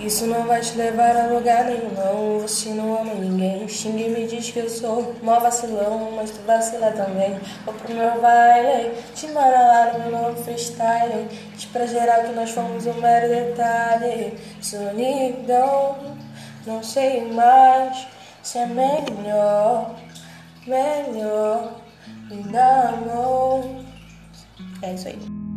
Isso não vai te levar a lugar nenhum, não. Você não ama ninguém. Xingue me diz que eu sou mó vacilão, mas tu vacila também. Vou pro meu baile, te mara lá no meu novo freestyle. Diz pra geral que nós fomos um mero detalhe. Solidão, não sei mais se é melhor, melhor. Me dá amor. É isso aí.